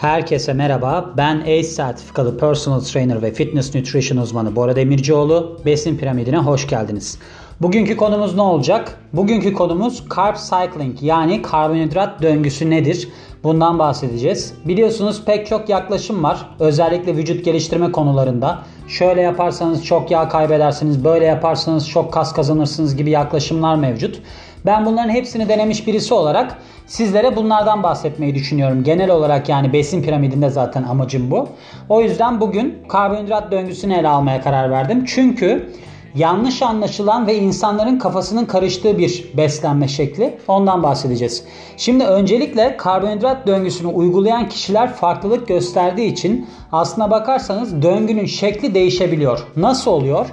Herkese merhaba. Ben ACE sertifikalı personal trainer ve fitness nutrition uzmanı Bora Demircioğlu. Besin piramidine hoş geldiniz. Bugünkü konumuz ne olacak? Bugünkü konumuz carb cycling yani karbonhidrat döngüsü nedir? Bundan bahsedeceğiz. Biliyorsunuz pek çok yaklaşım var. Özellikle vücut geliştirme konularında. Şöyle yaparsanız çok yağ kaybedersiniz, böyle yaparsanız çok kas kazanırsınız gibi yaklaşımlar mevcut. Ben bunların hepsini denemiş birisi olarak sizlere bunlardan bahsetmeyi düşünüyorum. Genel olarak yani besin piramidinde zaten amacım bu. O yüzden bugün karbonhidrat döngüsünü ele almaya karar verdim. Çünkü yanlış anlaşılan ve insanların kafasının karıştığı bir beslenme şekli. Ondan bahsedeceğiz. Şimdi öncelikle karbonhidrat döngüsünü uygulayan kişiler farklılık gösterdiği için aslına bakarsanız döngünün şekli değişebiliyor. Nasıl oluyor?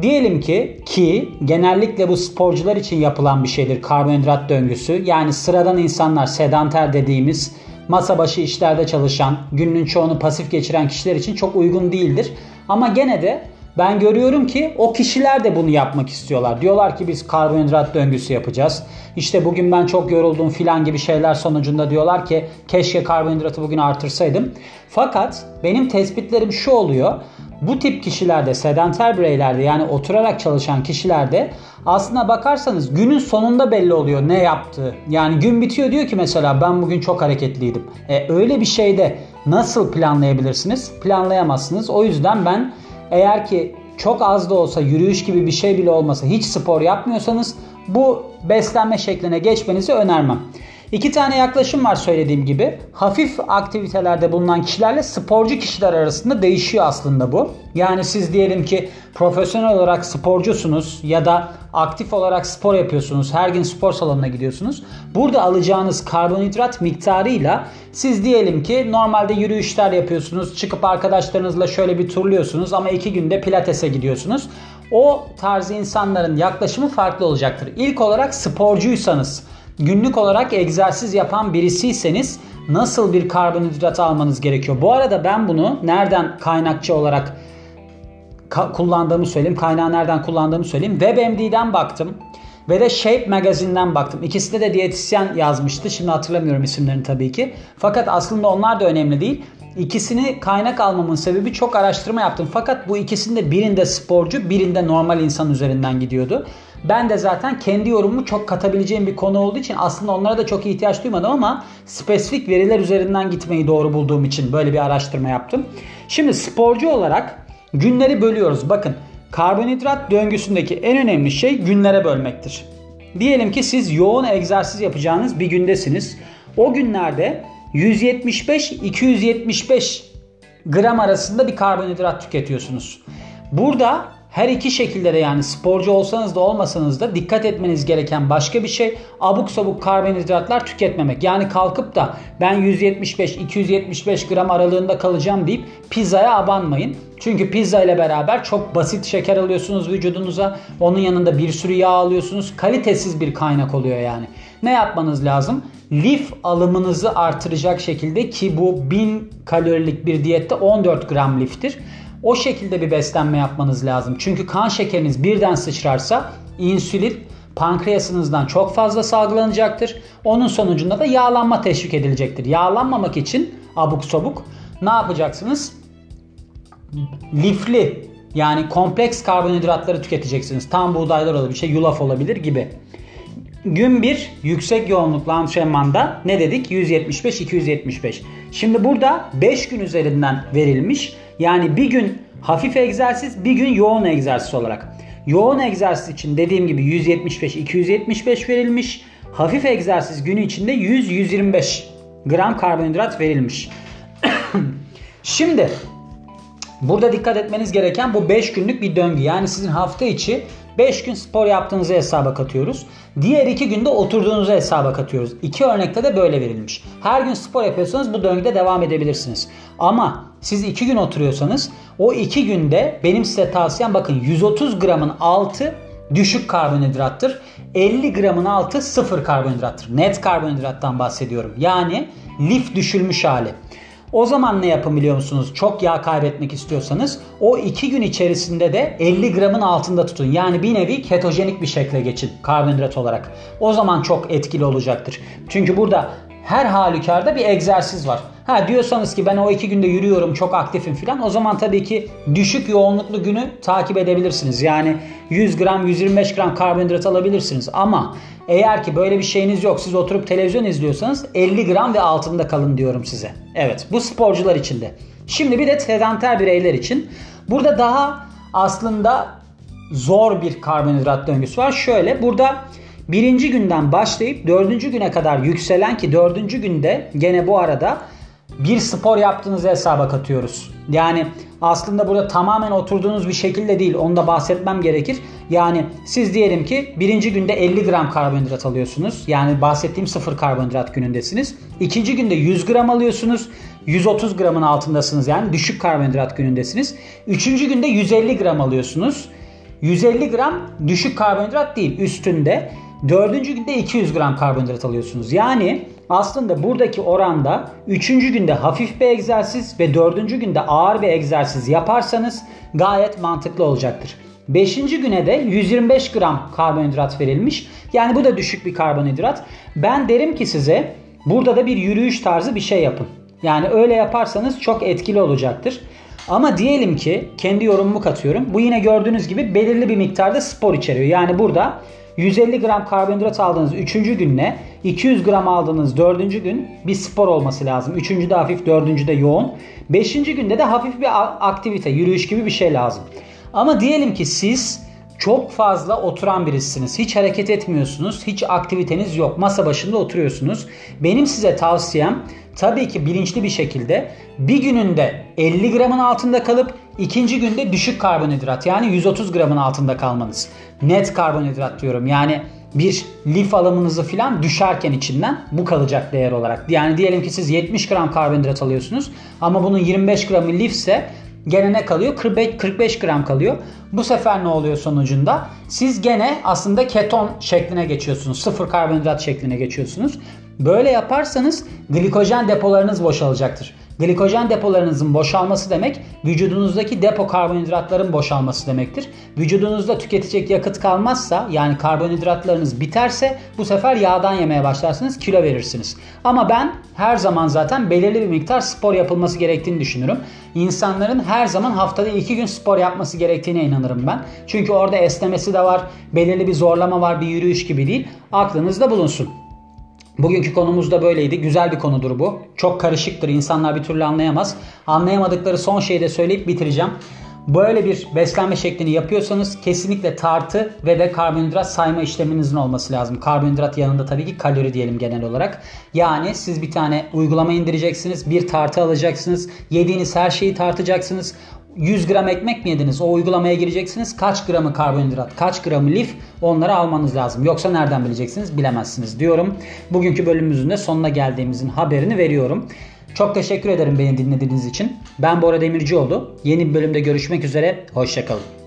Diyelim ki ki genellikle bu sporcular için yapılan bir şeydir karbonhidrat döngüsü. Yani sıradan insanlar sedanter dediğimiz masa başı işlerde çalışan, günün çoğunu pasif geçiren kişiler için çok uygun değildir. Ama gene de ben görüyorum ki o kişiler de bunu yapmak istiyorlar. Diyorlar ki biz karbonhidrat döngüsü yapacağız. İşte bugün ben çok yoruldum filan gibi şeyler sonucunda diyorlar ki keşke karbonhidratı bugün artırsaydım. Fakat benim tespitlerim şu oluyor. Bu tip kişilerde, sedanter bireylerde yani oturarak çalışan kişilerde aslına bakarsanız günün sonunda belli oluyor ne yaptığı. Yani gün bitiyor diyor ki mesela ben bugün çok hareketliydim. E, öyle bir şeyde nasıl planlayabilirsiniz? Planlayamazsınız. O yüzden ben eğer ki çok az da olsa yürüyüş gibi bir şey bile olmasa hiç spor yapmıyorsanız bu beslenme şekline geçmenizi önermem. İki tane yaklaşım var söylediğim gibi. Hafif aktivitelerde bulunan kişilerle sporcu kişiler arasında değişiyor aslında bu. Yani siz diyelim ki profesyonel olarak sporcusunuz ya da aktif olarak spor yapıyorsunuz. Her gün spor salonuna gidiyorsunuz. Burada alacağınız karbonhidrat miktarıyla siz diyelim ki normalde yürüyüşler yapıyorsunuz. Çıkıp arkadaşlarınızla şöyle bir turluyorsunuz ama iki günde pilatese gidiyorsunuz. O tarz insanların yaklaşımı farklı olacaktır. İlk olarak sporcuysanız günlük olarak egzersiz yapan birisiyseniz nasıl bir karbonhidrat almanız gerekiyor? Bu arada ben bunu nereden kaynakçı olarak kullandığımı söyleyeyim. Kaynağı nereden kullandığımı söyleyeyim. WebMD'den baktım. Ve de Shape Magazine'den baktım. İkisinde de diyetisyen yazmıştı. Şimdi hatırlamıyorum isimlerini tabii ki. Fakat aslında onlar da önemli değil. İkisini kaynak almamın sebebi çok araştırma yaptım. Fakat bu ikisinde birinde sporcu, birinde normal insan üzerinden gidiyordu. Ben de zaten kendi yorumumu çok katabileceğim bir konu olduğu için aslında onlara da çok ihtiyaç duymadım ama spesifik veriler üzerinden gitmeyi doğru bulduğum için böyle bir araştırma yaptım. Şimdi sporcu olarak günleri bölüyoruz. Bakın karbonhidrat döngüsündeki en önemli şey günlere bölmektir. Diyelim ki siz yoğun egzersiz yapacağınız bir gündesiniz. O günlerde 175-275 gram arasında bir karbonhidrat tüketiyorsunuz. Burada her iki şekilde de yani sporcu olsanız da olmasanız da dikkat etmeniz gereken başka bir şey abuk sabuk karbonhidratlar tüketmemek. Yani kalkıp da ben 175-275 gram aralığında kalacağım deyip pizzaya abanmayın. Çünkü pizza ile beraber çok basit şeker alıyorsunuz vücudunuza. Onun yanında bir sürü yağ alıyorsunuz. Kalitesiz bir kaynak oluyor yani. Ne yapmanız lazım? Lif alımınızı artıracak şekilde ki bu 1000 kalorilik bir diyette 14 gram liftir. O şekilde bir beslenme yapmanız lazım. Çünkü kan şekeriniz birden sıçrarsa insülin pankreasınızdan çok fazla salgılanacaktır. Onun sonucunda da yağlanma teşvik edilecektir. Yağlanmamak için abuk sabuk ne yapacaksınız? Lifli yani kompleks karbonhidratları tüketeceksiniz. Tam buğdaylar olabilir, şey yulaf olabilir gibi. Gün 1 yüksek yoğunluklu antrenmanda ne dedik? 175-275. Şimdi burada 5 gün üzerinden verilmiş. Yani bir gün hafif egzersiz, bir gün yoğun egzersiz olarak. Yoğun egzersiz için dediğim gibi 175-275 verilmiş. Hafif egzersiz günü içinde 100-125 gram karbonhidrat verilmiş. Şimdi burada dikkat etmeniz gereken bu 5 günlük bir döngü. Yani sizin hafta içi 5 gün spor yaptığınızı hesaba katıyoruz. Diğer 2 günde oturduğunuzu hesaba katıyoruz. İki örnekte de böyle verilmiş. Her gün spor yapıyorsanız bu döngüde devam edebilirsiniz. Ama siz 2 gün oturuyorsanız o 2 günde benim size tavsiyem bakın 130 gramın altı düşük karbonhidrattır. 50 gramın altı sıfır karbonhidrattır. Net karbonhidrattan bahsediyorum. Yani lif düşülmüş hali. O zaman ne yapın biliyor musunuz? Çok yağ kaybetmek istiyorsanız o 2 gün içerisinde de 50 gramın altında tutun. Yani bir nevi ketojenik bir şekle geçin karbonhidrat olarak. O zaman çok etkili olacaktır. Çünkü burada her halükarda bir egzersiz var. Ha diyorsanız ki ben o iki günde yürüyorum çok aktifim filan o zaman tabii ki düşük yoğunluklu günü takip edebilirsiniz. Yani 100 gram 125 gram karbonhidrat alabilirsiniz ama eğer ki böyle bir şeyiniz yok siz oturup televizyon izliyorsanız 50 gram ve altında kalın diyorum size. Evet bu sporcular için de. Şimdi bir de sedanter bireyler için. Burada daha aslında zor bir karbonhidrat döngüsü var. Şöyle burada birinci günden başlayıp dördüncü güne kadar yükselen ki dördüncü günde gene bu arada bir spor yaptığınızı hesaba katıyoruz. Yani aslında burada tamamen oturduğunuz bir şekilde değil. Onu da bahsetmem gerekir. Yani siz diyelim ki birinci günde 50 gram karbonhidrat alıyorsunuz. Yani bahsettiğim sıfır karbonhidrat günündesiniz. İkinci günde 100 gram alıyorsunuz. 130 gramın altındasınız yani düşük karbonhidrat günündesiniz. Üçüncü günde 150 gram alıyorsunuz. 150 gram düşük karbonhidrat değil üstünde. Dördüncü günde 200 gram karbonhidrat alıyorsunuz. Yani aslında buradaki oranda 3. günde hafif bir egzersiz ve 4. günde ağır bir egzersiz yaparsanız gayet mantıklı olacaktır. 5. güne de 125 gram karbonhidrat verilmiş. Yani bu da düşük bir karbonhidrat. Ben derim ki size burada da bir yürüyüş tarzı bir şey yapın. Yani öyle yaparsanız çok etkili olacaktır. Ama diyelim ki kendi yorumumu katıyorum. Bu yine gördüğünüz gibi belirli bir miktarda spor içeriyor. Yani burada 150 gram karbonhidrat aldığınız 3. günle 200 gram aldığınız 4. gün bir spor olması lazım. 3. de hafif, 4. de yoğun. 5. günde de hafif bir aktivite, yürüyüş gibi bir şey lazım. Ama diyelim ki siz çok fazla oturan birisiniz. Hiç hareket etmiyorsunuz. Hiç aktiviteniz yok. Masa başında oturuyorsunuz. Benim size tavsiyem tabii ki bilinçli bir şekilde bir gününde 50 gramın altında kalıp ikinci günde düşük karbonhidrat yani 130 gramın altında kalmanız. Net karbonhidrat diyorum. Yani bir lif alımınızı filan düşerken içinden bu kalacak değer olarak. Yani diyelim ki siz 70 gram karbonhidrat alıyorsunuz ama bunun 25 gramı lifse Gene ne kalıyor? 45, 45 gram kalıyor. Bu sefer ne oluyor sonucunda? Siz gene aslında keton şekline geçiyorsunuz. Sıfır karbonhidrat şekline geçiyorsunuz. Böyle yaparsanız glikojen depolarınız boşalacaktır. Glikojen depolarınızın boşalması demek vücudunuzdaki depo karbonhidratların boşalması demektir. Vücudunuzda tüketecek yakıt kalmazsa yani karbonhidratlarınız biterse bu sefer yağdan yemeye başlarsınız kilo verirsiniz. Ama ben her zaman zaten belirli bir miktar spor yapılması gerektiğini düşünürüm. İnsanların her zaman haftada iki gün spor yapması gerektiğine inanırım ben. Çünkü orada esnemesi de var, belirli bir zorlama var, bir yürüyüş gibi değil. Aklınızda bulunsun. Bugünkü konumuz da böyleydi. Güzel bir konudur bu. Çok karışıktır. İnsanlar bir türlü anlayamaz. Anlayamadıkları son şeyi de söyleyip bitireceğim. Böyle bir beslenme şeklini yapıyorsanız kesinlikle tartı ve de karbonhidrat sayma işleminizin olması lazım. Karbonhidrat yanında tabii ki kalori diyelim genel olarak. Yani siz bir tane uygulama indireceksiniz, bir tartı alacaksınız, yediğiniz her şeyi tartacaksınız. 100 gram ekmek mi yediniz? O uygulamaya gireceksiniz. Kaç gramı karbonhidrat, kaç gramı lif onları almanız lazım. Yoksa nereden bileceksiniz? Bilemezsiniz diyorum. Bugünkü bölümümüzün de sonuna geldiğimizin haberini veriyorum. Çok teşekkür ederim beni dinlediğiniz için. Ben Bora Demircioğlu. Yeni bir bölümde görüşmek üzere. Hoşçakalın.